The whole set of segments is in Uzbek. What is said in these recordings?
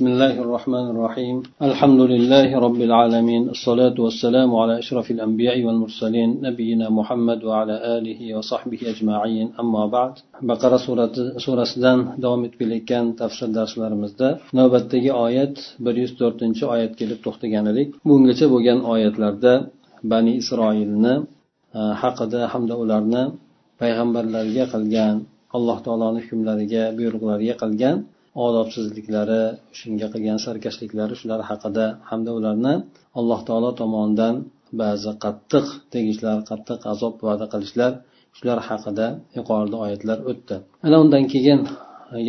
بسم الله الرحمن الرحيم الحمد لله رب العالمين الصلاة والسلام على أشرف الأنبياء والمرسلين نبينا محمد وعلى آله وصحبه أجمعين أما بعد بقرة سورة سورة سدان دوامت بلكان تفسير درس لرمزدا نوبتدagi oyat bir yuz to'rtinchi oyat kelib to'xtagan edik bungacha bo'lgan oyatlarda bani isroilni haqida hamda ularni payg'ambarlarga qilgan alloh taoloni hukmlariga buyruqlariga qilgan odobsizliklari shunga qilgan sarkashliklari shular haqida hamda ularni alloh taolo tomonidan ba'zi qattiq tegishlar qattiq azob va'da qilishlar shular haqida yuqorida oyatlar o'tdi. Ana undan keyin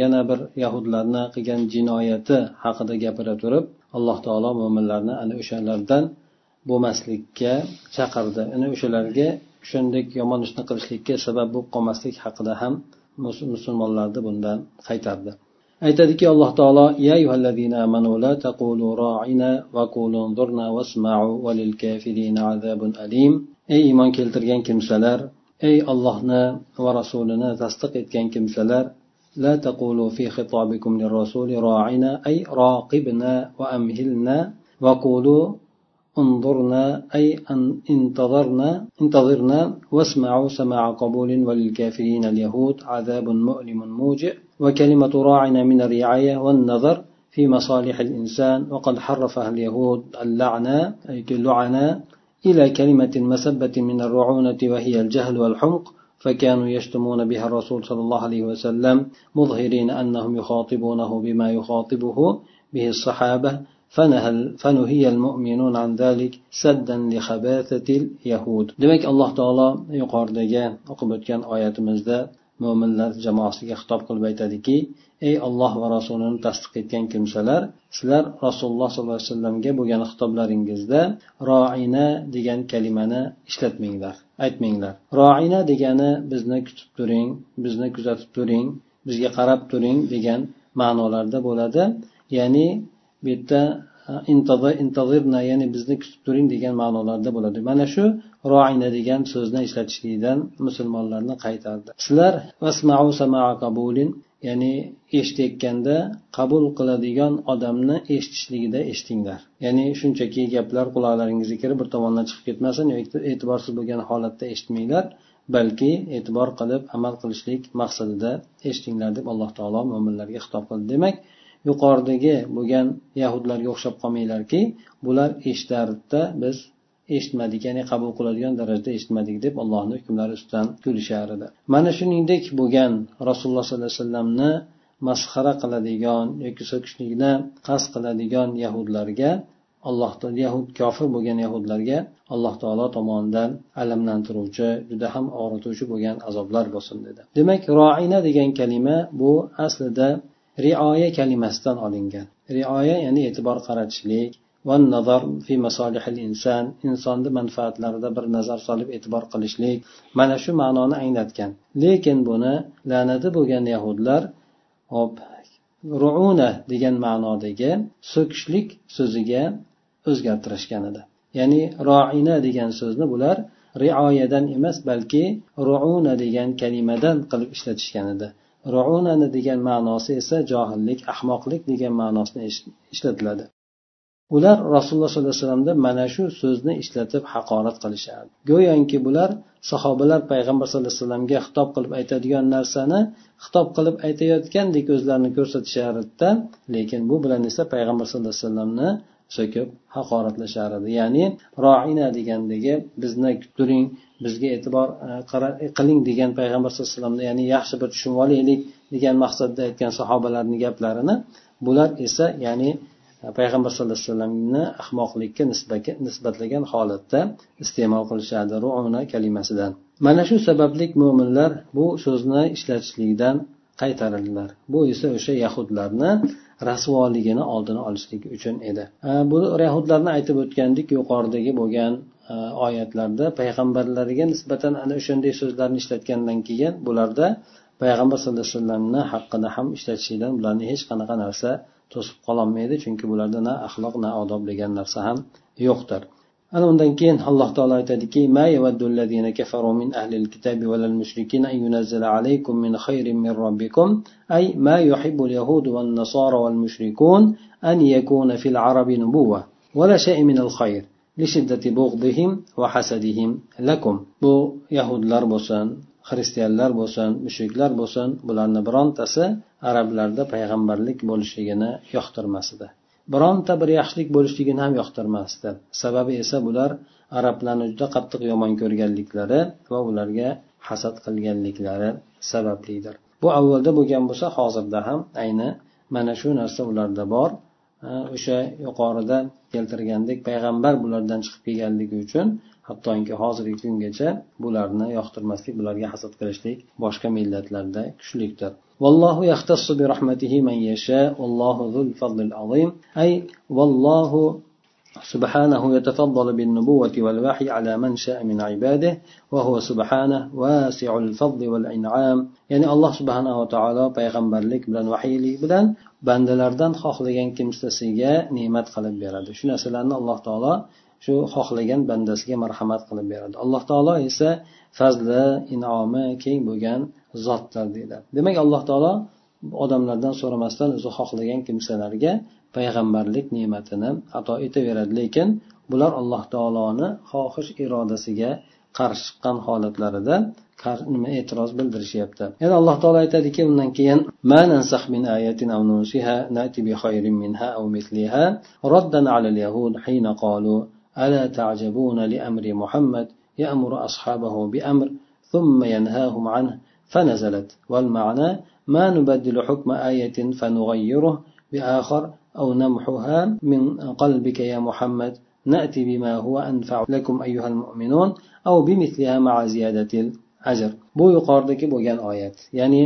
yana bir yahudlarni qilgan jinoyati haqida gapira turib alloh taolo mo'minlarni ana o'shalardan bo'lmaslikka chaqirdi. Ana o'shalarga shunday yomon ishni qilishlikka sabab bo'lib qolmaslik haqida ham musulmonlarni bundan qaytardi. Aytadiki alloh taolo ya ayyuhallazina amanu la taqulu ra'ina va qulu zurna wasma'u walil kafirina azabun alim ey iymon keltirgan kimsalar ey ollohni va rasulini tasdiq etgan kimsalar لا تقولوا في خطابكم للرسول راعنا أي راقبنا وأمهلنا وقولوا انظرنا أي أن انتظرنا انتظرنا واسمعوا سماع قبول وللكافرين اليهود عذاب مؤلم موجع وكلمة راعنا من الرعاية والنظر في مصالح الإنسان. وقد حرفها اليهود اللعنة أي اللعنة إلى كلمة مسبة من الرعونة وهي الجهل والحمق فكانوا يشتمون بها الرسول صلى الله عليه وسلم مظهرين أنهم يخاطبونه بما يخاطبه به الصحابة. فنهي المؤمنون عن ذلك سدا لخباثة اليهود. Demak alloh taolo yuqoridagi o'qib o'tgan oyatimizda mo'minlar jamoasiga xitob qilib aytadiki ey olloh va rasulini tasdiq etgan kimsalar sizlar rasululloh sollallohu alayhi vasallamga bo'lgan xitoblaringizda roina degan kalimani ishlatmanglar aytmanglar. Roina degani bizni kutib turing bizni kuzatib turing bizga qarab turing degan ma'nolarda bo'ladi. Ya'ni bu yerda intazirna ya'ni bizni kutib turing degan ma'nolarda bo'ladi. Mana shu roina degan so'zni ishlatishlikdan musulmonlarni qaytardi. Sizlar vasmau samaa qabulin ya'ni eshitayotganda qabul qiladigan odamni eshitishligida eshitinglar. Ya'ni shunchaki gaplar quloqlaringizga kirib bir tomondan chiqib ketmasin yoki e'tiborsiz bo'lgan holatda eshitmanglar balki e'tibor qilib amal qilishlik maqsadida eshitinglar deb alloh taolo mo'minlarga xitob qildi. Demak yuqoridagi bo'lgan yahudlarga o'xshab qolmanglarki bular eshitardida biz eshitmadik ya'ni qabul qiladigan darajada eshitmadik deb allohni hukmlari ustidan kulishar edi. Mana shuningdek bo'lgan rasululloh sollallohu alayhi vasallamni masxara qiladigan yoki so'kishlikni qasd qiladigan yahudlarga alloh yahud kofir bo'lgan yahudlarga alloh taolo tomonidan alamlantiruvchi juda ham og'rituvchi bo'lgan azoblar bo'lsin dedi. Demak roina degan kalima bu aslida rioya kalimasidan olingan. Rioya ya'ni e'tibor qaratishlik va nazar fi masolihil inson insonni manfaatlarida bir nazar solib e'tibor qilishlik mana shu ma'noni anglatgan. Lekin buni la'nati bo'lgan yahudlar hop ruuna degan ma'nodagi so'kishlik so'ziga o'zgartirishgan edi. Ya'ni roina degan so'zni bular rioyadan emas balki ruuna degan kalimadan qilib ishlatishgan edi. Ruunani degan ma'nosi esa johillik ahmoqlik degan ma'nosini ishlatiladi. Ular rasululloh sollallohu alayhi vasallamda mana shu so'zni ishlatib haqorat qilishardi go'yoki bular sahobalar payg'ambar sallallohu alayhi vasallamga xitob qilib aytadigan narsani xitob qilib aytayotgandek o'zlarini ko'rsatishardi lekin bu bilan esa payg'ambar sallallohu alayhi vasallamni so'kib haqoratlashar edi ya'ni roina degandagi bizni turing bizga e'tibor e, e, qiling degan payg'ambar sallallohu alayhi vasallamni ya'ni yaxshi bir tushunib olaylik degan maqsadda aytgan sahobalarni gaplarini bular esa ya'ni payg'ambar sallallohu alayhi vasallamni ahmoqlikka nisbatlagan holatda iste'mol qilishadi ruuna kalimasidan. Mana shu sababli mo'minlar bu so'zni ishlatishlikdan qaytarildilar. Bu esa o'sha yahudlarni rasvoligini oldini olishlik uchun edi. Bu yahudlarni aytib o'tgandik yuqoridagi bo'lgan e, oyatlarda payg'ambarlarga nisbatan ana o'shanday so'zlarni ishlatgandan keyin bularda payg'ambar sallallohu alayhi vasallamni haqqida ham ishlatishlikdan bularni hech qanaqa narsa to'sib qololmaydi chunki bularda na axloq na odob degan narsa ham yo'qdir. Ana undan keyin alloh taolo aytadiki ما يود الذين كفروا من أهل الكتاب ولا المشركين أن ينزل عليكم من خير من ربكم أي ما يحب اليهود والنصارى والمشركون أن يكون في العرب نبوة ولا شيء من الخير لشدة بغضهم وحسدهم لكم بو يهود لربوسان xristianlar bo'lsin mushriklar bo'lsin bularni birontasi arablarda payg'ambarlik bo'lishligini yoqtirmas edi bironta bir yaxshilik bo'lishligini ham yoqtirmasdi. Sababi esa bular arablarni juda qattiq yomon ko'rganliklari va ularga hasad qilganliklari sabablidir. Bu avvalda bo'lgan bo'lsa hozirda ham ayni mana shu narsa ularda bor. O'sha yuqorida keltirgandek payg'ambar bulardan chiqib kelganligi uchun hattoki hozirgi kungacha bularni yoqtirmaslik bularga hasad qilishlik boshqa millatlarda kuchlikdir والله يختص برحمته من يشاء والله ذو الفضل العظيم أي والله سبحانه يتفضل بالنبوة والوحي على من شاء من عباده وهو سبحانه واسع الفضل والإنعام يعني الله سبحانه وتعالى payg'ambarlik bilan vahiylik bilan bandalardan xohlagan kimsasiga ne'mat qilib beradi shu narsalarni alloh taolo shu xohlagan bandasiga marhamat qilib beradi. Alloh taolo esa fazli inomi keng bo'lgan zotdir deyiladi demak alloh taolo odamlardan so'ramasdan o'zi xohlagan kimsalarga payg'ambarlik ne'matini ato etaveradi. Lekin bular alloh taoloni xohish irodasiga qarshi chiqqan holatlarida nima e'tiroz bildirishyapti. Yana alloh taolo aytadiki undan keyin raddan alal yahud hina qalu ألا تعجبون لأمر محمد؟ يأمر أصحابه بأمر ثم ينهاهم عنه فنزلت. والمعنى ما نبدل حكم آية فنغيره بآخر أو نمحها من قلبك يا محمد. نأتي بما هو أنفع لكم أيها المؤمنون أو بمثلها مع زيادة ajr. Bu yuqoridagi bo'lgan oyat ya'ni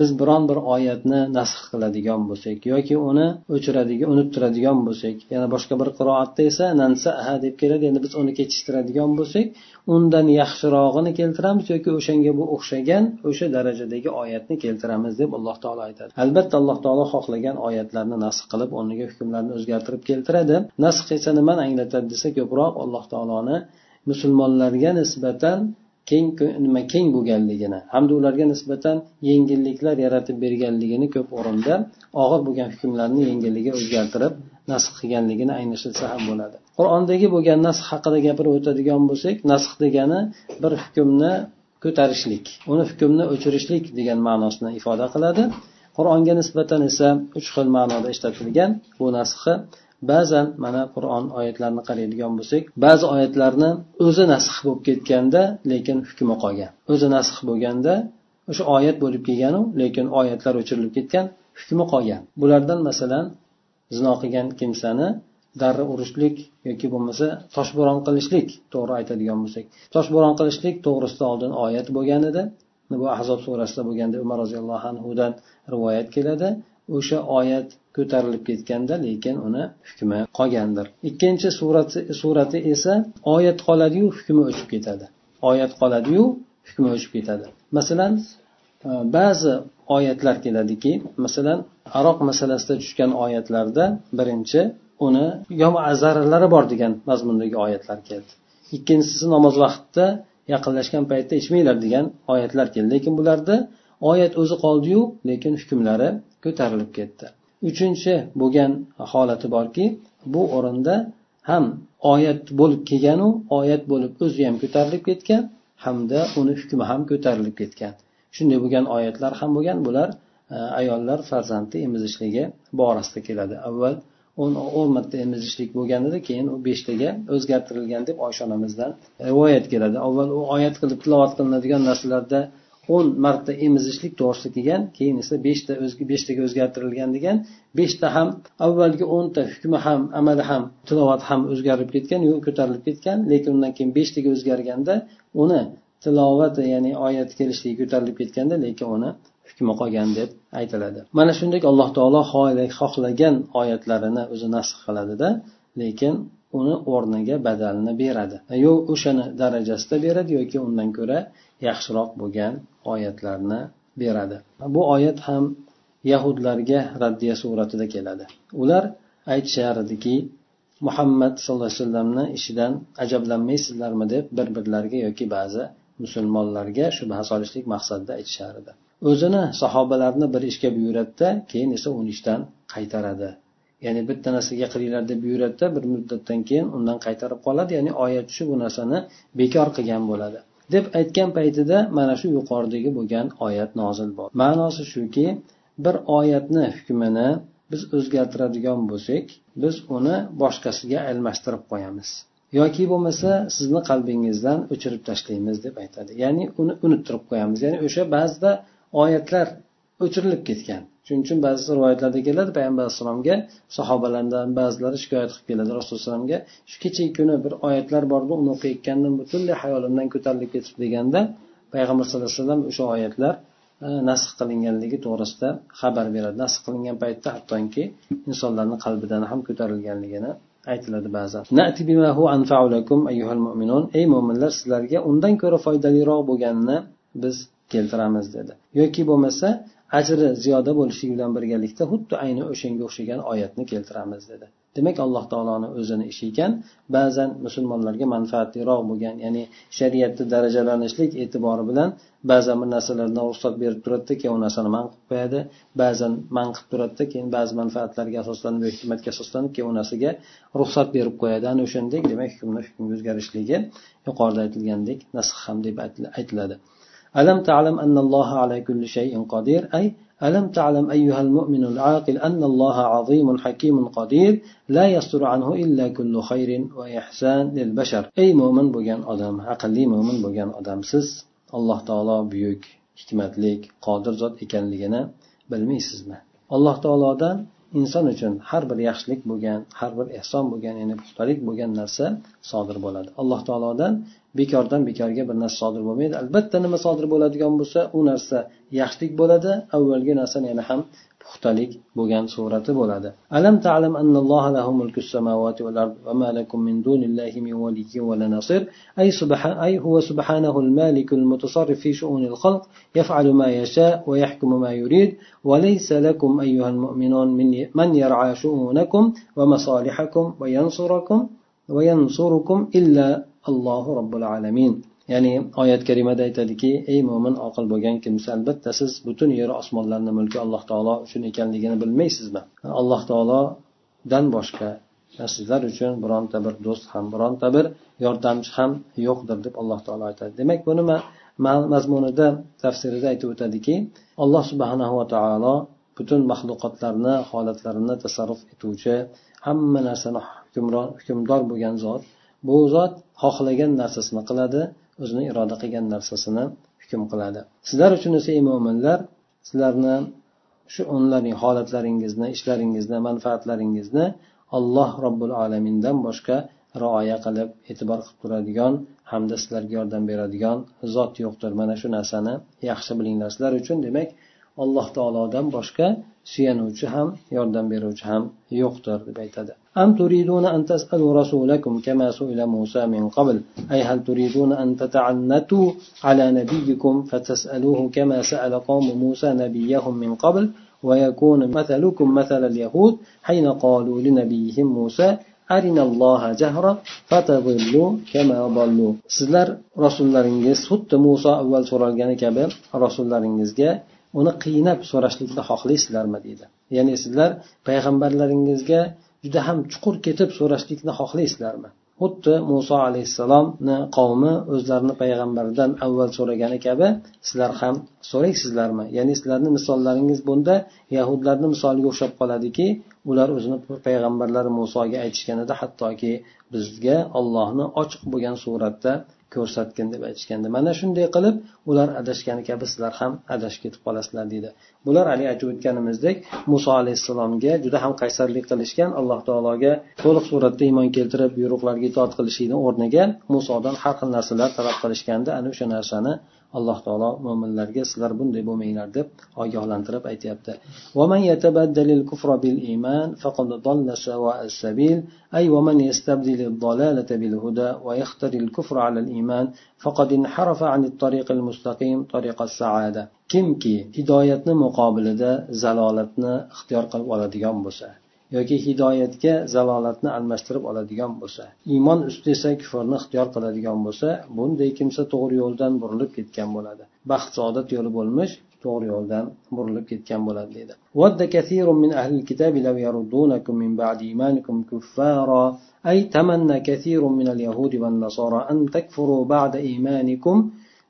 biz biron bir oyatni nasx qiladigan bo'lsak yoki uni o'chiradigan unuttiradigan bo'lsak yana boshqa bir qiroatda esa nansaha deb keladi. Endi biz uni kechiktiradigan bo'lsak undan yaxshirog'ini keltiramiz yoki o'shanga bu o'xshagan o'sha darajadagi oyatni keltiramiz deb alloh taolo aytadi. Albatta alloh taolo xohlagan oyatlarni nasx qilib o'rniga hukmlarni o'zgartirib keltiradi. Nasx esa nimani anglatadi desa ko'proq alloh taoloni musulmonlarga nisbatan keng nima keng bo'lganligini hamda ularga nisbatan yengilliklar yaratib berganligini ko'p o'rinda og'ir bo'lgan hukmlarni yengilligi o'zgartirib nasx qilganligini anglashilsa ham bo'ladi. Qur'ondagi bo'lgan nasx haqida gapirib o'tadigan bo'lsak nasx degani bir hukmni ko'tarishlik uni hukmni o'chirishlik degan ma'nosini ifoda qiladi. Qur'onga nisbatan esa uch xil ma'noda ishlatilgan. Bu nasxi ba'zan mana qur'on oyatlarini qaraydigan bo'lsak ba'zi oyatlarni o'zi nasx bo'lib ketganda lekin hukmi qolgan. O'zi nasx bo'lganda o'sha oyat bo'lib kelganu lekin oyatlar o'chirilib ketgan hukmi qolgan. Bulardan masalan zino qilgan kimsani darra urishlik yoki bo'lmasa toshbo'ron qilishlik to'g'ri aytadigan bo'lsak. Toshbo'ron qilishlik to'g'risida oldin oyat bo'lgan edi. Bu ahzob surasida bo'lganda umar roziyallohu anhudan rivoyat keladi. O'sha oyat ko'tarilib ketganda lekin uni hukmi qolgandir. Ikkinchi surati surati esa oyat qoladiyu hukmi o'chib ketadi. Oyat qoladiyu hukmi o'chib ketadi. Masalan e, ba'zi oyatlar keladiki masalan aroq masalasida tushgan oyatlarda birinchi uni zararlari bor degan mazmundagi oyatlar keldi. Ikkinchisi namoz vaqtida yaqinlashgan paytda ichmanglar degan oyatlar keldi. Lekin bularda oyat o'zi qoldiyu lekin hukmlari ko'tarilib ketdi. Uchinchi bo'lgan holati borki bu o'rinda ham oyat bo'lib kelganu oyat bo'lib o'zi ham ko'tarilib ketgan hamda uni hukmi ham ko'tarilib ketgan. Shunday bo'lgan oyatlar ham bo'lgan bular e, ayollar farzandni emizishligi borasida keladi. Avval o'n o'n marta emizishlik bo'lgan edi keyin u beshtaga o'zgartirilgan deb oysha onamizdan rivoyat keladi. Avval u oyat qilib tilovat qilinadigan narsalarda o'n marta emizishlik to'g'risida kelgan keyin esa beshta beshtaga o'zgartirilgan degan beshta ham avvalgi o'nta hukmi ham amali ham tilovat ham o'zgarib ketgan ko'tarilib ketgan lekin undan keyin beshtaga o'zgarganda uni tilovati ya'ni oyat kelishligi ko'tarilib ketganda lekin uni hukmi qolgan deb aytiladi. Mana shunday alloh taolo xohlagan oyatlarini o'zi nasx qiladida lekin uni o'rniga badalini beradi. Yo o'shani darajasida beradi yoki undan ko'ra yaxshiroq bo'lgan oyatlarni beradi. Bu oyat ham yahudlarga raddiya suratida keladi. Ular aytishar ediki muhammad sallallohu alayhi vasallamni ishidan ajablanmaysizlarmi? deb bir birlariga yoki ba'zi musulmonlarga shubha solishlik maqsadida aytishar edi o'zini sahobalarni bir ishga buyuradida keyin esa uni ishdan qaytaradi. Ya'ni bitta narsaga qilinglar deb buyuradida bir muddatdan keyin undan qaytarib qoladi. Ya'ni oyat tushib bu narsani bekor qilgan bo'ladi. Deb aytgan paytida mana shu yuqoridagi bo'lgan oyat nozil bo'ldi. Ma'nosi shuki bir oyatni hukmini biz o'zgartiradigan bo'lsak biz uni boshqasiga almashtirib qo'yamiz. Yoki bo'lmasa sizni qalbingizdan o'chirib tashlaymiz deb aytadi. Ya'ni uni unuttirib qo'yamiz. Ya'ni o'sha ba'zida oyatlar o'chirilib ketgan. Shuning uchun ba'zi rivoyatlarda keladi. Payg'ambar alayhissalomga sahobalardan ba'zilari shikoyat qilib keladi. Rasululloh alayhivasallamga shu kechagi kuni bir oyatlar bor edi uni o'qiyotgandim. Butunlay hayolimdan ko'tarilib ketibdi deganda payg'ambar sallallohu alayhi vasallam o'sha oyatlar e, nasx qilinganligi to'g'risida xabar beradi. Nasx qilingan paytda hattoki insonlarni qalbidan ham ko'tarilganligini aytiladi ba'zan. Ey mo'minlar sizlarga undan ko'ra foydaliroq bo'lganini biz keltiramiz dedi. Yoki bo'lmasa ajri ziyoda bo'lishligi bilan birgalikda xuddi ayni o'shanga o'xshagan oyatni keltiramiz dedi. Demak alloh taoloni o'zini ishi ekan ba'zan musulmonlarga manfaatliroq bo'lgan ya'ni shariatda darajalanishlik e'tibori bilan ba'zan bir narsalardan ruxsat berib turadida keyin u narsani man qilib qo'yadi. Ba'zan man qilib turadida keyin ba'zi manfaatlarga asoslanib hikmatga asoslanib keyin u narsaga ruxsat berib qo'yadi. Ana o'shandek demak hukmni hukmga o'zgarishligi yuqorida aytilgandek nasx ham deb aytiladi. ألم تعلم أن الله على كل شيء قدير أي ألم تعلم أيها المؤمن العاقل أن الله عظيم حكيم قدير لا يصدر عنه إلا كل خير وإحسان للبشر أي مؤمن بجان أدم عقلي مؤمن بجان أدم سز الله تعالى بيوك hikmatlik qodir zot ekanligini bilmaysizmi alloh taolodan inson uchun har bir yaxshilik bo'lgan har bir ehson bo'lgan ya'ni puxtalik bo'lgan narsa sodir bo'ladi. Alloh taolodan bekordan bekorga bir narsa sodir bo'lmaydi. Albatta nima sodir bo'ladigan bo'lsa u narsa yaxshilik bo'ladi. Avvalgi narsani yana ham puxtalik bo'lgan surati bo'ladi alam ta'lam annalloha lahu mulku samawati val ard va ma lakum min dunillahi min waliyyin wa nasir ay subhan ay huwa subhanahu al-malik al-mutasarrif fi shu'un al-khalq yaf'alu ma yasha wa yahkumu ma yurid wa laysa lakum ayyuha al-mu'minun man yar'a shu'unakum wa masalihakum wa yansurakum va yansurukum illa allohu robbil alamin ya'ni oyat karimada aytadiki ey mo'min oqil bo'lgan kimsa albatta siz butun yer osmonlarni mulki alloh taolo uchun ekanligini bilmaysizmi? Alloh taolodan boshqa sizlar uchun bironta bir do'st ham bironta bir yordamchi ham yo'qdir deb alloh taolo aytadi. Demak buni mazmunida tafsirida aytib o'tadiki alloh subhanahu va taolo butun maxluqotlarni holatlarini tasarruf etuvchi hamma narsani hukmdor bo'lgan zot bu zot xohlagan narsasini qiladi o'zini iroda qilgan narsasini hukm qiladi. Sizlar uchun esa ey mo'minlar sizlarni shu onlarning holatlaringizni ishlaringizni manfaatlaringizni alloh robbil alamindan boshqa rioya qilib e'tibor qilib turadigan hamda sizlarga yordam beradigan zot yo'qdir. Mana shu narsani yaxshi bilinglar. Sizlar uchun demak alloh taolodan boshqa suyanuvchi ham yordam beruvchi ham yo'qdir deb aytadi أم تريدون أن تسألوا رسولكم كما سئل موسى من قبل أي هل تريدون أن تتعنتوا على نبيكم فتسألوه كما سأل قوم موسى نبيهم من قبل ويكون مثلكم مثل اليهود حين قالوا لنبيهم موسى أرنا الله جهرا فتضلوا كما ضلوا sizlar rasullaringiz xuddi muso avval so'ralgani kabi rasullaringizga uni qiynab so'rashlikni xohlaysizlarmi deydi. Ya'ni sizlar payg'ambarlaringizga juda ham chuqur ketib so'rashlikni xohlaysizlarmi? Xuddi muso alayhissalomni qavmi o'zlarini payg'ambaridan avval so'ragani kabi sizlar ham so'raysizlarmi? Ya'ni sizlarni misollaringiz bunda yahudlarni misoliga o'xshab qoladiki ular o'zini payg'ambarlari musoga aytishganida hattoki bizga ollohni ochiq bo'lgan suratda ko'rsatgin deb aytishgandi mana shunday qilib ular adashgani kabi sizlar ham adashib ketib qolasizlar deydi. Bular haligi aytib o'tganimizdek muso alayhissalomga juda ham qaysarlik qilishgan alloh taologa to'liq suratda iymon keltirib buyruqlarga itoat qilishlikni o'rniga musodan har xil narsalar talab qilishganda ana o'sha narsani alloh taolo mo'minlarga sizlar bunday bo'lmanglar deb ogohlantirib aytyapti ومن يتبدل الكفر بالإيمان فقد ضل سواء السبيل أي ومن يستبدل الضلالة بالهدى ويختر الكفر على الإيمان فقد انحرف عن الطريق المستقيم طريق السعادة kimki hidoyatni muqobilida zalolatni ixtiyor qilib oladigan bo'lsa yoki hidoyatga zalolatni almashtirib oladigan bo'lsa iymon ustida esa kufrni ixtiyor qiladigan bo'lsa bunday kimsa to'g'ri yo'ldan burilib ketgan bo'ladi baxt saodat yo'li bo'lmish to'g'ri yo'ldan burilib ketgan bo'ladi deydi ود كثير من أهل الكتاب لو يردونكم من بعد إيمانكم كفارا أي تمنى كثير من اليهود والنصارى أن تكفروا بعد إيمانكم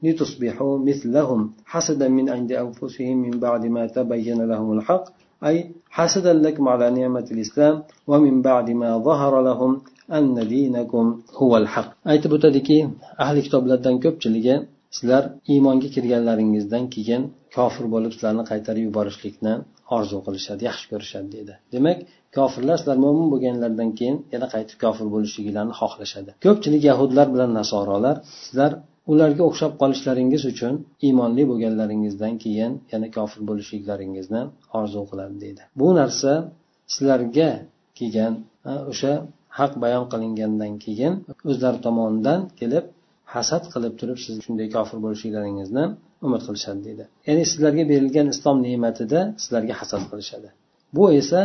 لتصبحوا مثلهم حسدا من عند أنفسهم من بعد ما تبين لهم الحق أي حسدا لكم على نعمة الإسلام ومن بعد ما ظهر لهم أن دينكم هو الحق aytib o'tadiki ahli kitoblardan ko'pchiligi sizlar iymonga kirganlaringizdan keyin kofir bo'lib sizlarni qaytarib yuborishlikni orzu qilishadi yaxshi ko'rishadi deydi demak kofirlar sizlar mo'min bo'lganlaridan keyin yana qaytib kofir bo'lishligilarini xohlashadi ko'pchilik yahudlar bilan nasorolar sizlar ularga o'xshab qolishlaringiz uchun iymonli bo'lganlaringizdan keyin yana kofir bo'lishliklaringizni orzu qiladi deydi. Bu narsa sizlarga kelgan o'sha haq bayon qilingandan keyin o'zlari tomonidan kelib hasad qilib turib siz shunday kofir bo'lishliklaringizni umid qilishadi deydi. Ya'ni sizlarga berilgan islom ne'matida sizlarga hasad qilishadi. Bu esa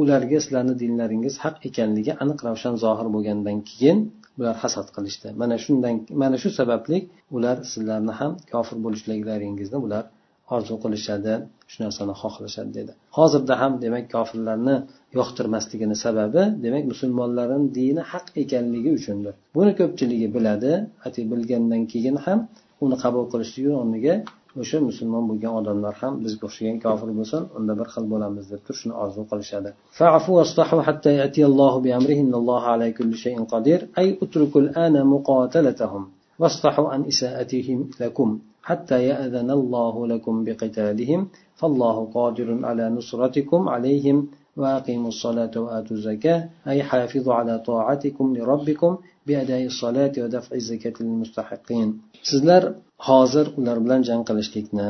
ularga sizlarni dinlaringiz haq ekanligi aniq ravshan zohir bo'lgandan keyin bular hasad qilishdi. Mana shundan mana shu sababli ular sizlarni ham kofir bo'lishliklaringizni ular orzu qilishadi shu narsani xohlashadi dedi. Hozirda ham demak kofirlarni yoqtirmasligini sababi demak musulmonlarni dini haq ekanligi uchundir. Buni ko'pchiligi biladi bilgandan keyin ham uni qabul qilishlik o'rniga o'sha musulmon bo'lgan odamlar ham bizga o'xshagan kofir bo'lsin unda bir xil bo'lamiz deb turib shuni orzu qilishadi أي حتى يأذن الله لكم بقتالهم فالله قادر على نصرتكم عليهم وأقيموا الصلاة وآتوا الزكاة أي حافظوا على طاعتكم لربكم بأداء الصلاة ودفع الزكاة للمستحقين sizlar hozir ular bilan jang qilishlikni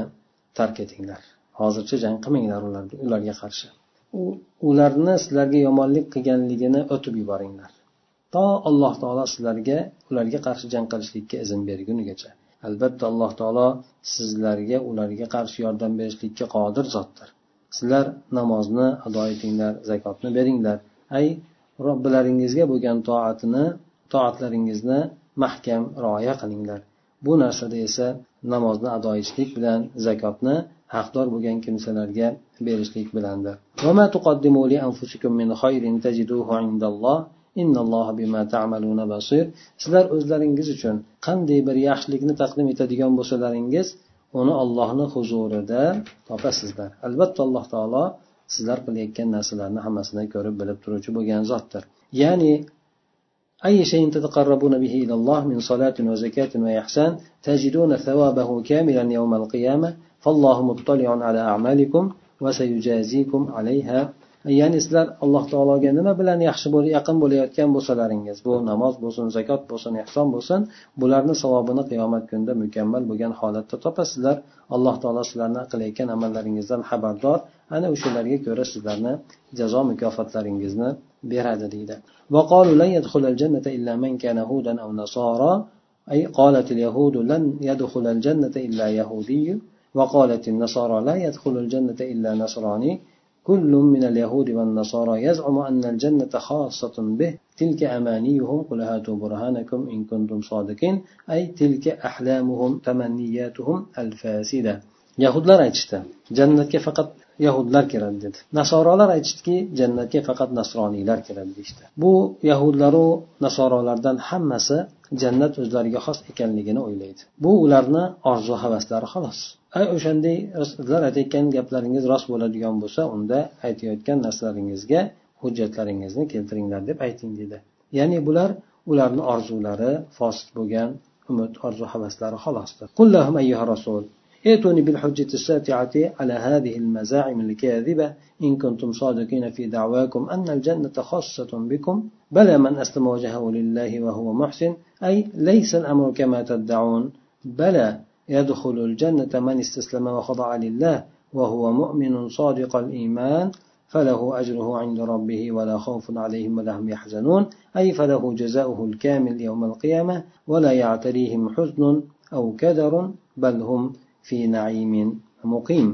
tark etinglar hozircha jang qilmanglar ularga qarshi ularni sizlarga yomonlik qilganligini o'tib yuboringlar to alloh taolo sizlarga ularga qarshi jang qilishlikka izn bergunigacha albatta alloh taolo sizlarga ularga qarshi yordam berishlikka qodir zotdir Sizlar namozni ado etinglar zakotni beringlar. Ay robbilaringizga bo'lgan toatini toatlaringizni mahkam rioya qilinglar. Bu narsada esa namozni ado etishlik bilan zakotni haqdor bo'lgan kimsalarga berishlik bilandir. Sizlar o'zlaringiz uchun qanday bir yaxshilikni taqdim etadigan bo'lsalaringiz uni ollohni huzurida topasizlar albatta alloh taolo sizlar qilayotgan narsalarni hammasini ko'rib bilib turuvchi bo'lgan zotdir ya'ni أي شيء تتقربون به إلى الله من صلاة وزكاة وإحسان تجدون ثوابه كاملا يوم القيامة فالله مطلع على أعمالكم وسيجازيكم عليها ya'ni sizlar alloh taologa nima bilan yaxshi bo'lib yaqin bo'layotgan bo'lsalaringiz bu namoz bo'lsin zakot bo'lsin ehson bo'lsin bularni savobini qiyomat kunida mukammal bo'lgan holatda topasizlar alloh taolo sizlarni qilayotgan amallaringizdan xabardor ana o'shalarga ko'ra sizlarni jazo mukofotlaringizni beradi deydi وقالوا لن يدخل الجنة إلا من كان هودا أو نصارى أي قالت اليهود لن يدخل الجنة إلا يهودي وقالت النصارى لا يدخل الجنة إلا نصراني كل من اليهود والنصارى يزعم أن الجنة خاصة به تلك أمانيهم قل هاتوا برهانكم إن كنتم صادقين أي تلك أحلامهم تمنياتهم الفاسدة yahudlar aytishdi jannatga faqat yahudlar kiradi dedi nasorolar aytishdiki jannatga faqat nasroniylar kiradi deyishdi bu yahudlaru nasorolardan hammasi jannat o'zlariga xos ekanligini o'ylaydi bu ularni orzu havaslari xolos o'shanday sizlar aytayotgan gaplaringiz rost bo'ladigan bo'lsa unda aytayotgan narsalaringizga hujjatlaringizni keltiringlar deb ayting deydi ya'ni bular ularni orzulari fosil bo'lgan umid orzu havaslari xolosdir ائتوني بالحجة الساتعة على هذه المزاعم الكاذبة إن كنتم صادقين في دعواكم أن الجنة خاصة بكم بلى من أسلم وجهه لله وهو محسن أي ليس الأمر كما تدعون بلى يدخل الجنة من استسلم وخضع لله وهو مؤمن صادق الإيمان فله أجره عند ربه ولا خوف عليهم ولا هم يحزنون أي فله جزاؤه الكامل يوم القيامة ولا يعتريهم حزن أو كدر بل هم fi naimin muqim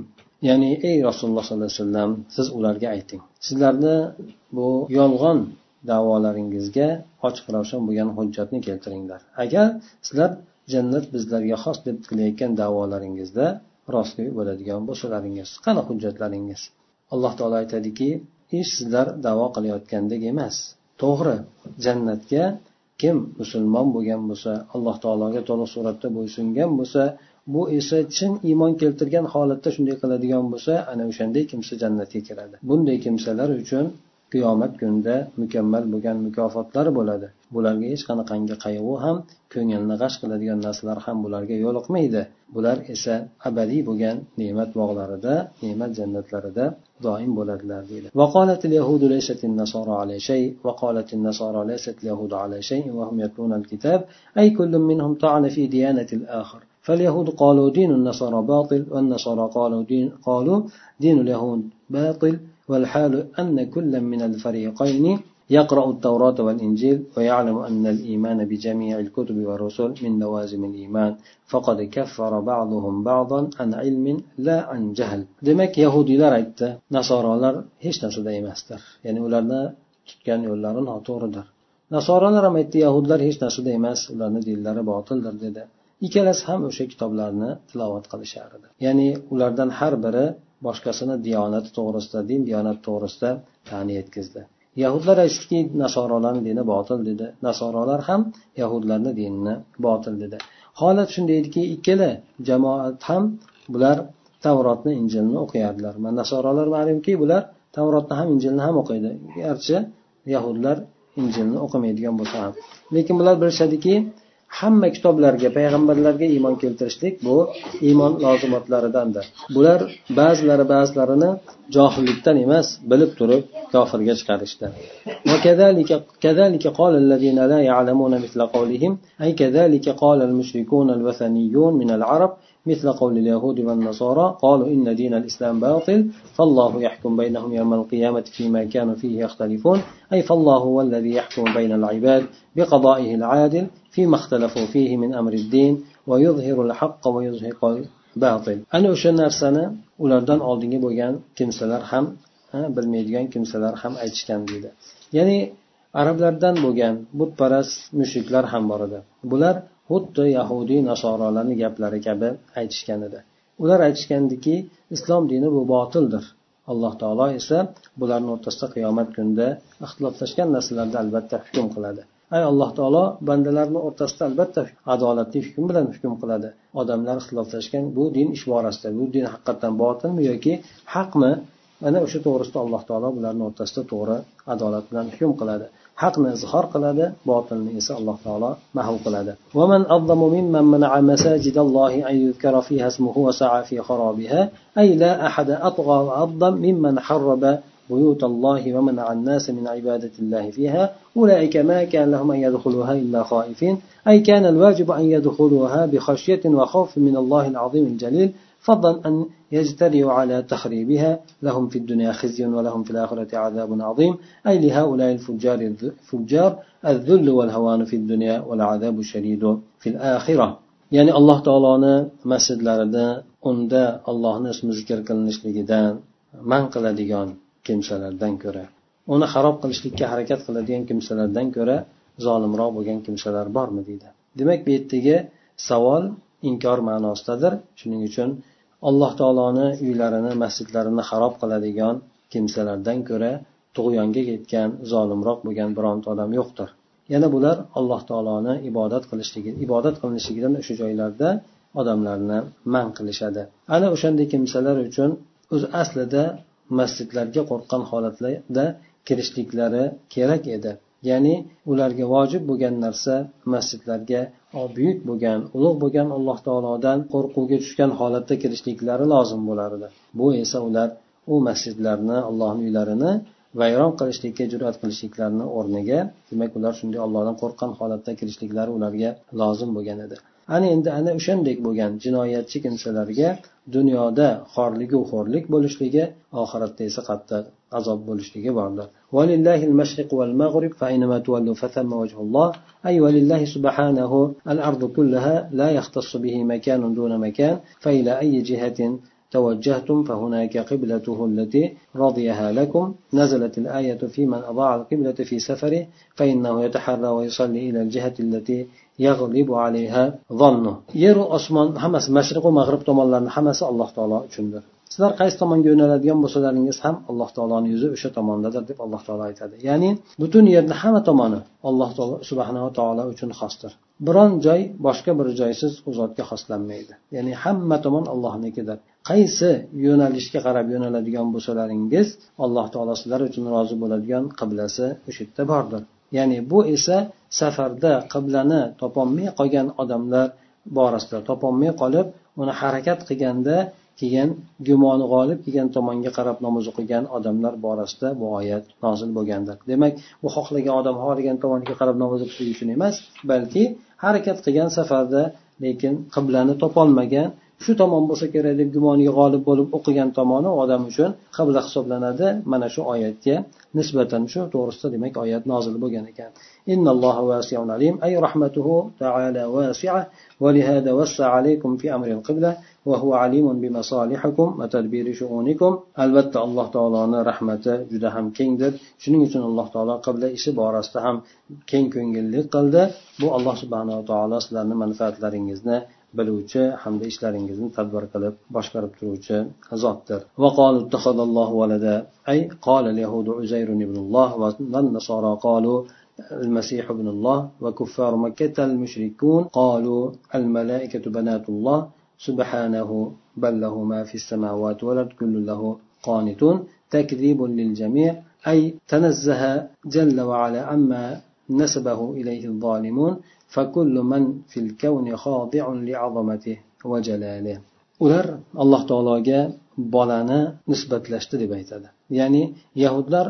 ya'ni ey rasululloh sollallohu alayhi vasallam siz ularga ayting sizlarni bu yolg'on davolaringizga ochiq ravshan bo'lgan hujjatni keltiringlar agar sizlar jannat bizlarga xos deb qilayotgan davolaringizda rostgo'y bo'ladigan bo'lsalaringiz qani hujjatlaringiz? Alloh taolo aytadiki ish sizlar davo qilayotgandek emas. To'g'ri jannatga kim musulmon bo'lgan bo'lsa alloh taologa to'liq suratda bo'ysungan bo'lsa bu esa chin iymon keltirgan holatda shunday qiladigan bo'lsa ana o'shanday kimsa jannatga kiradi. Bunday kimsalar uchun qiyomat kunida mukammal bo'lgan mukofotlar bo'ladi bularga hech qanaqangi qayg'u ham ko'ngilni g'ash qiladigan narsalar ham bularga yo'liqmaydi bular esa abadiy bo'lgan ne'mat bog'larida ne'mat jannatlarida doim bo'ladilar deydi وقالت اليهود ليست النصارى على شيء وقالت النصارى ليست اليهود على شيء وهم يتلون الكتاب أي كل منهم طعن في ديانة الآخر فاليهود قالوا دين النصارى باطل والنصارى قالوا دين قالوا دين اليهود باطل والحال أن كل من الفريقين يقرأ التوراة والإنجيل ويعلم أن الإيمان بجميع الكتب والرسل من لوازم الإيمان. فقد كفر بعضهم بعضا عن علم لا عن جهل. دمك يهودي لا رأيت نصارى لر هش نسى يعني أولارنا تتكان يولارن عطور در نصارى لر رميت يهود لر هش نسى دايماس أولارنا دي لر باطل در دي ikkalasi ham o'sha kitoblarni tilovat qilishar edi ya'ni ulardan har biri boshqasini diyonati to'g'risida din diyonati to'g'risida ta'ni yetkazdi. Yahudlar aytishdiki nasorolarni dini botil dedi. Nasorolar ham yahudlarni dinini botil dedi. Holat shunday ediki ikkala jamoat ham bular tavrotni injilni o'qiyardilar. Nasorolar ma'lumki bular tavrotni ham injilni ham o'qiydi. Garchi yahudlar injilni o'qimaydigan bo'lsa ham. Lekin bular bilishadiki hamma kitoblarga payg'ambarlarga iymon keltirishlik bu iymon lozimotlaridandir bular ba'zilari ba'zilarini johillikdan emas bilib turib kofirga chiqarishdi كذلك قال الذين لا يعلمون مثل قولهم أي كذلك قال المشركون الوثنيون من العرب مثل قول اليهود والنصارى قالوا إن دين الإسلام باطل فالله يحكم بينهم يوم القيامة فيما كانوا فيه يختلفون أي فالله هو الذي يحكم بين العباد بقضائه العادل فيما اختلفوا فيه من أمر الدين ويظهر الحق ويزهق الباطل أنا o'sha narsani ulardan oldingi bo'lgan kimsalar ham bilmaydigan kimsalar ham aytishgan deydi ya'ni arablardan bo'lgan butparast mushriklar ham bor edi bular xuddi yahudiy nasorolarni gaplari kabi aytishgan edi. Ular aytishgandiki islom dini bu botildir. Alloh taolo esa bularni o'rtasida qiyomat kunida ixtiloflashgan narsalarda albatta hukm qiladi. Ay alloh taolo bandalarni o'rtasida albatta adolatli hukm bilan hukm qiladi. Odamlar ixtiloflashgan bu din ish borasida bu din haqiqatdan botilmi yoki haqmi? Mana o'sha to'g'risida alloh taolo bularni o'rtasida to'g'ri adolat bilan hukm qiladi. Haqni izhor qiladi botilni esa alloh taolo mahv qiladi ومن أظلم ممن منع مساجد الله أن يذكر فيها اسمه وسعى في خرابها أي لا أحد أطغى وأظلم ممن حرب بيوت الله ومنع الناس من عبادة الله فيها. أولئك ما كان لهم أن يدخلوها إلا خائفين. أي كان الواجب أن يدخلوها بخشية وخوف من الله العظيم الجليل. فضلا أن يجترئوا على تخريبها. لهم في الدنيا خزي ولهم في الآخرة عذاب عظيم. أي لهؤلاء الفجار الفجار الذل والهوان في الدنيا والعذاب الشديد في الآخرة. ya'ni alloh taoloni masjidlarida unda allohni ismi zikr qilinishligidan man qiladigan kimsalardan ko'ra. Uni harob qilishlikka harakat qiladigan kimsalardan ko'ra zolimroq bo'lgan kimsalar bormi deydi. Demak bu yerdagi savol inkor ma'nosidadir. Shuning uchun alloh taoloni uylarini masjidlarini harob qiladigan kimsalardan ko'ra tug'yonga ketgan zolimroq bo'lgan bironta odam yo'qdir. Yana bular alloh taoloni ibodat qilishligi ibodat qilinishligidan o'sha joylarda odamlarni man qilishadi. Ana o'shanday kimsalar uchun o'zi aslida masjidlarga qo'rqqan holatlarda kirishliklari kerak edi. Ya'ni ularga vojib bo'lgan narsa masjidlarga buyuk bo'lgan ulug' bo'lgan alloh taolodan qo'rquvga tushgan holatda kirishliklari lozim bo'lardi. Bu esa ular u masjidlarni allohni uylarini vayron qilishlikka jur'at qilishliklarini o'rniga demak ular shunday allohdan qo'rqqan holatda kirishliklari ularga lozim bo'lgan edi. ana endi ana o'shandek bo'lgan jinoyatchi kimsalarga dunyoda xorligu xo'rlik bo'lishligi oxiratda esa qattiq azob bo'lishligi bordir ولله المشرق والمغرب فأينما تولوا فثم وجه الله أي ولله سبحانه الأرض كلها لا يختص به مكان دون مكان فإلى أي جهة توجهتم فهناك قبلته التي رضيها لكم. نزلت الآية في من أضاع القبلة في سفره فإنه يتحرى ويصلي إلى الجهة التي يغلب عليها ظنه. يرو أسمان حمس مشرق ومغرب hammasi alloh taolo uchundir sizlar qaysi tomonga yo'naladigan bo'lsalaringiz ham alloh taoloni yuzi o'sha tomondadir deb alloh taolo aytadi. Ya'ni butun yerni hamma tomoni alloh taolo subhanava taolo uchun xosdir. Biron joy boshqa bir joysiz u zotga xoslanmaydi. Ya'ni hamma tomon allohnikidir qaysi yo'nalishga qarab yo'naladigan bo'lsalaringiz alloh taolo sizlar uchun rozi bo'ladigan qiblasi o'sha yerda bordir. Ya'ni bu esa safarda qiblani topolmay qolgan odamlar borasida topolmay qolib uni harakat qilganda kelgan gumoni g'olib kelgan tomonga qarab namoz o'qigan odamlar borasida bu oyat nozil bo'lgandir. Demak u xohlagan odam xohlagan tomonga qarab namoz o'qishligi uchun emas balki harakat qilgan safarda lekin qiblani topolmagan shu tomon bo'lsa kerak deb gumoniga g'olib bo'lib o'qigan tomoni odam uchun qibla hisoblanadi mana shu oyatga nisbatan shu to'g'risida demak oyat nozil bo'lgan ekan أي رحمته تعالى واسعة ولهذا وسع عليكم في أمر القبلة وهو عليم بمصالحكم وتدبير شؤونكم albatta alloh taoloni rahmati juda ham kengdir shuning uchun alloh taolo qibla ishi borasida ham keng ko'ngillik qildi bu alloh subhanava taolo sizlarni manfaatlaringizni biluvchi hamda ishlaringizni tadbir qilib boshqarib turuvchi zotdir. أي قال اليهود عزير ابن الله والنصارى قالوا المسيح ابن الله وكفار مكة المشركون قالوا الملائكة بنات الله سبحانه بل له ما في السماوات والأرض كل له قانتون تكذيب للجميع أي تنزه جل وعلا عما نسبه إليه الظالمون فكل من في الكون خاضع لعظمته وجلاله ular alloh taologa bolani nisbatlashdi deb aytadi ya'ni yahudlar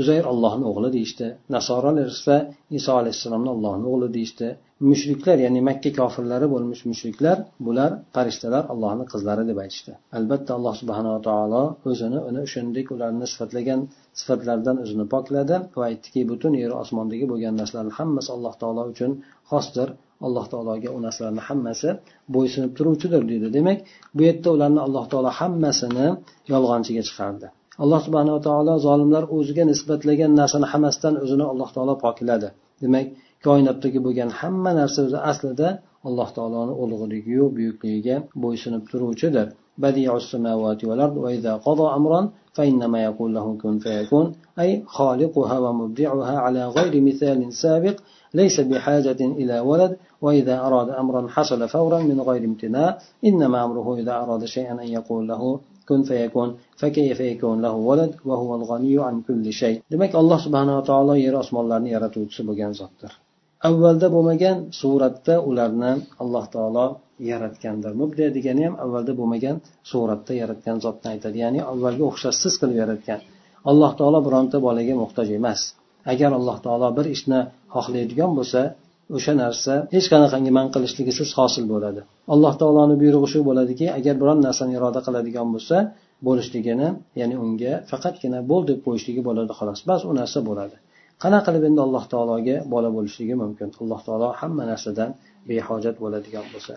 uzayr allohni o'g'li deyishdi nasoralar esa iso alayhissalomni allohni o'g'li deyishdi Mushriklar ya'ni makka kofirlari bo'lmish mushriklar bular farishtalar allohni qizlari deb aytishdi. Albatta alloh subhanava taolo o'zini uni shuningdek ularni sifatlagan sifatlardan o'zini pokladi va aytdiki butun yer osmondagi bo'lgan narsalarni hammasi alloh taolo uchun xosdir. Alloh taologa u narsalarni hammasi bo'ysunib turuvchidir deydi. Demak bu yerda ularni alloh taolo hammasini yolg'onchiga chiqardi. Alloh subhanava taolo zolimlar o'ziga nisbatlagan narsani hammasidan o'zini alloh taolo pokladi. Demak koinotdagi bo'lgan hamma narsa o'zi aslida alloh taoloni ulug'ligiyu buyukligiga bo'ysunib turuvchidir بديع السماوات والأرض وإذا قضى أمرا فإنما يقول له كن فيكون أي خالقها ومبدعها على غير مثال سابق ليس بحاجة إلى ولد وإذا أراد أمرا حصل فورا من غير امتناع إنما أمره إذا أراد شيئا أن يقول له kun fayakun fakayfa yakun lahu walad va huwa al-ghaniyyu an kulli shay demak alloh subhanava taolo yer osmonlarni yaratuvchisi bo'lgan zotdir Avvalda bo'lmagan suratda ularni alloh taolo yaratgandir. Mubda degani ham avvalda bo'lmagan suratda yaratgan zotni aytadi. Ya'ni avvalgi o'xshashsiz qilib yaratgan. Alloh taolo bironta bolaga muhtoj emas. Agar alloh taolo bir ishni xohlaydigan bo'lsa o'sha narsa hech qanaqangi man qilishligisiz hosil bo'ladi. Alloh taoloni buyrug'i shu bo'ladiki agar biron narsani iroda qiladigan bo'lsa bo'lishligini ya'ni unga faqatgina bo'l deb qo'yishligi bo'ladi xolos. Bas u narsa bo'ladi. Qanaqa qilib endi alloh taologa bola bo'lishligi mumkin? Alloh taolo hamma narsadan behojat bo'ladigan bo'lsa.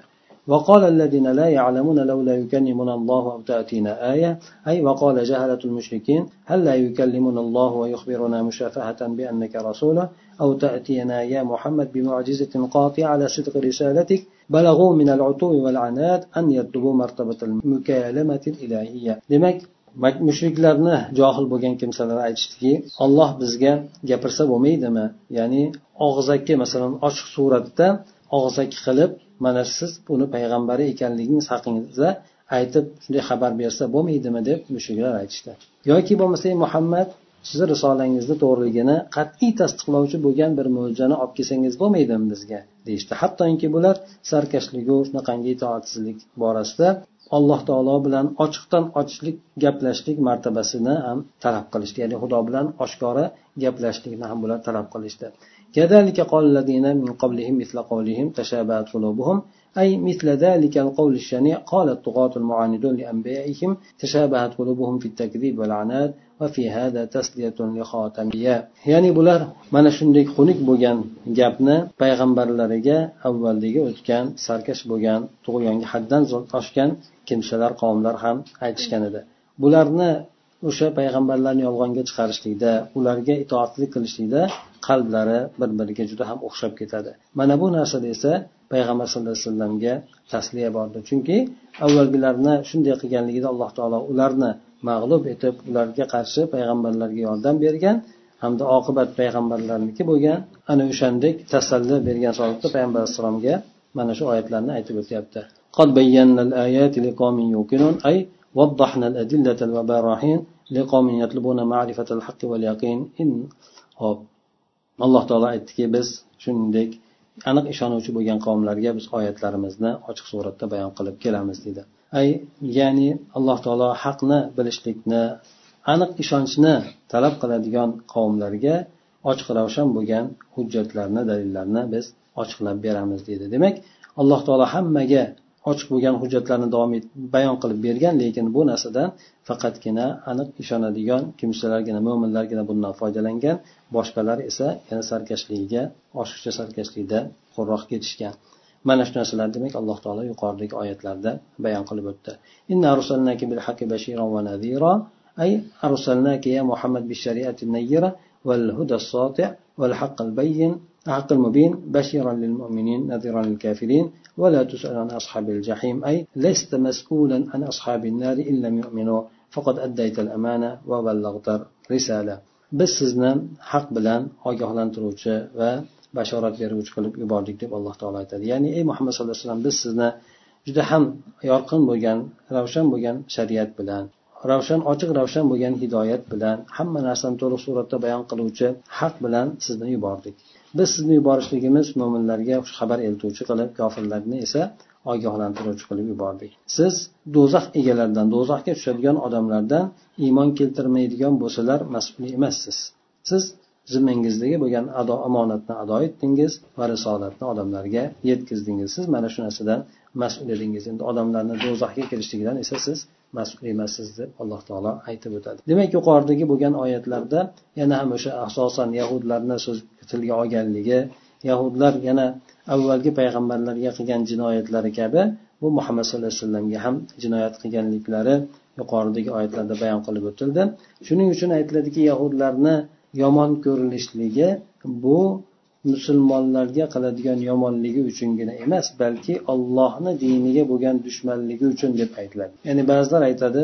وقال الذين لا يعلمون لولا يكلمنا الله أو تأتينا آية أي وقال جهلة المشركين هل لا يكلمنا الله ويخبرنا مشافهة بأنك رسوله أو تأتينا يا محمد بمعجزة قاطعة على صدق رسالتك بلغوا من العتو والعناد أن يطلبوا مرتبة المكالمة الإلهية demak mushriklarni johil bo'lgan kimsalar aytishdiki olloh bizga gapirsa bo'lmaydimi? Ya'ni og'zaki masalan ochiq suratda og'zaki qilib mana siz uni payg'ambari ekanligingiz haqingizda aytib shunday xabar bersa bo'lmaydimi? deb mushuklar aytishdi. Yoki bo'lmasa muhammad sizni risolangizni to'g'riligini qat'iy tasdiqlovchi bo'lgan bir mo'jizani olib kelsangiz bo'lmaydimi bizga? deyishdi. Hattoki bular sarkashligu shunaqangi itoatsizlik borasida alloh taolo bilan ochiqdan ochiqlik gaplashishlik martabasini ham talab qilishdi. Ya'ni xudo bilan oshkora gaplashishlikni ham bular talab qilishdi. كذلك قال الذين من قبلهم مثل قولهم تشابهت قلوبهم أي مثل ذلك القول الشنيع قال الطغاة المعاندون لأنبيائهم تشابهت قلوبهم في التكذيب والعناد وفي هذا تسلية لخاتمية ya'ni bular mana shunday xunuk bo'lgan gapni payg'ambarlariga avvaldagi o'tgan sarkash bo'lgan tug'yonga haddan oshgan kimsalar qavmlar ham aytishgan edi bularni o'sha payg'ambarlarni yolg'onga chiqarishlikda ularga itoatlik qilishlikda qalblari bir biriga juda ham o'xshab ketadi. Mana bu narsada esa payg'ambar sallallohu alayhi vasallamga tasliya bordi. Chunki avvalgilarni shunday qilganligida alloh taolo ularni mag'lub etib ularga qarshi payg'ambarlarga yordam bergan hamda oqibat payg'ambarlarniki bo'lgan ana o'shandek tasalli bergan holatda payg'ambar alayhissalomga mana shu oyatlarni aytib o'tyapti. قد بينا الآيات لقوم يوقنون أي وضحنا الأدلة والبراهين لقوم يطلبون معرفة الحق واليقين إن hop alloh taolo aytdiki biz shuningdek aniq ishonuvchi bo'lgan qavmlarga biz oyatlarimizni ochiq suratda bayon qilib kelamiz deydi ay ya'ni alloh taolo haqni bilishlikni aniq ishonchni talab qiladigan qavmlarga ochiq ravshan bo'lgan hujjatlarni dalillarni biz ochiqlab beramiz deydi demak alloh taolo hammaga ochiq bo'lgan hujjatlarni davom bayon qilib bergan lekin bu narsadan faqatgina aniq ishonadigan kimsalargina mo'minlargina bundan foydalangan boshqalar esa yana sarkashligiga oshiqcha sarkashlikda qo'rroq ketishgan mana shu narsalar demak alloh taolo yuqoridagi oyatlarda bayon qilib o'tdi أي أرسلناك يا محمد بالشريعة النيرة والهدى الساطع والحق البين الحق المبين بشيرا للمؤمنين نذيرا للكافرين ولا تسأل عن أصحاب الجحيم أي لست مسؤولا عن أصحاب النار إن لم يؤمنوا فقد أديت الأمانة وبلغت الرسالة biz sizni haq bilan ogohlantiruvchi va bashorat beruvchi qilib yubordik deb alloh taolo aytadi ya'ni ey muhammad sallallohu alayhi vasallam biz sizni juda ham yorqin bo'lgan ravshan bo'lgan shariat bilan ravshan ochiq ravshan bo'lgan hidoyat bilan hamma narsani to'liq suratda bayon qiluvchi haq bilan sizni yubordik Biz sizni yuborishligimiz mo'minlarga xabar eltuvchi qilib kofirlarni esa ogohlantiruvchi qilib yubordik. Siz do'zax egalaridan do'zaxga tushadigan odamlardan iymon keltirmaydigan bo'lsalar mas'ul emassiz. Siz zimmangizdagi bo'lgan ado omonatni ado etdingiz va risolatni odamlarga yetkazdingiz siz mana shu narsadan mas'ul edingiz. Endi odamlarni do'zaxga kirishligidan esa siz mas'ul emassiz deb alloh taolo aytib o'tadi. Demak yuqoridagi bo'lgan oyatlarda yana ham o'sha asosan yahudlarni so'z tilga olganligi yahudlar yana avvalgi payg'ambarlarga qilgan jinoyatlari kabi bu muhammad sallallohu alayhi vasallamga ham jinoyat qilganliklari yuqoridagi oyatlarda bayon qilib o'tildi. Shuning uchun aytiladiki yahudlarni yomon ko'rinishligi bu musulmonlarga qiladigan yomonligi uchungina emas balki ollohni diniga bo'lgan dushmanligi uchun deb aytiladi. Ya'ni ba'zilar aytadi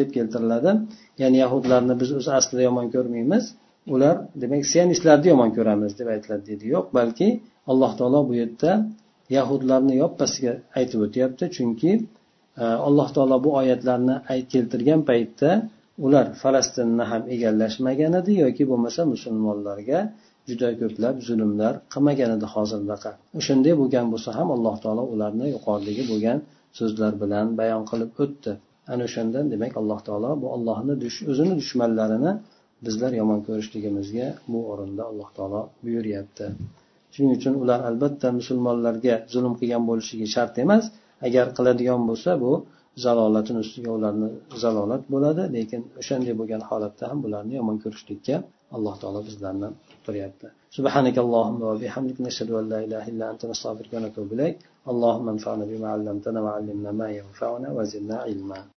deb keltiriladi. Ya'ni yahudlarni biz o'zi aslida yomon ko'rmaymiz. Ular demak sionistlarni yomon ko'ramiz deb aytiladi deydi yo'q balki alloh taolo bu yerda yahudlarni yoppasiga aytib o'tyapti. Chunki e, alloh taolo bu oyatlarni keltirgan paytda ular falastinni ham egallashmagan edi yoki bo'lmasa musulmonlarga juda ko'plab zulmlar qilmagan edi hozirdaqa o'shanday bo'lgan bo'lsa ham alloh taolo ularni yuqoridagi bo'lgan so'zlar bilan bayon qilib o'tdi. Ana o'shandan demak alloh taolo bu ollohni o'zini dushmanlarini bizlar yomon ko'rishligimizga bu o'rinda alloh taolo buyuryapti. Shuning uchun ular albatta musulmonlarga zulm qilgan bo'lishligi shart emas. Agar qiladigan bo'lsa bu zalolatini ustiga ularni zalolat bo'ladi lekin o'shanday bo'lgan holatda ham bularni yomon ko'rishlikka alloh taolo bizlarni turyapti سبحانك اللهم وبحمدك نشهد أن لا إله إلا أنت نستغفرك ونتوب إليك اللهم انفعنا بما علمتنا وعلمنا ما ينفعنا وزدنا علما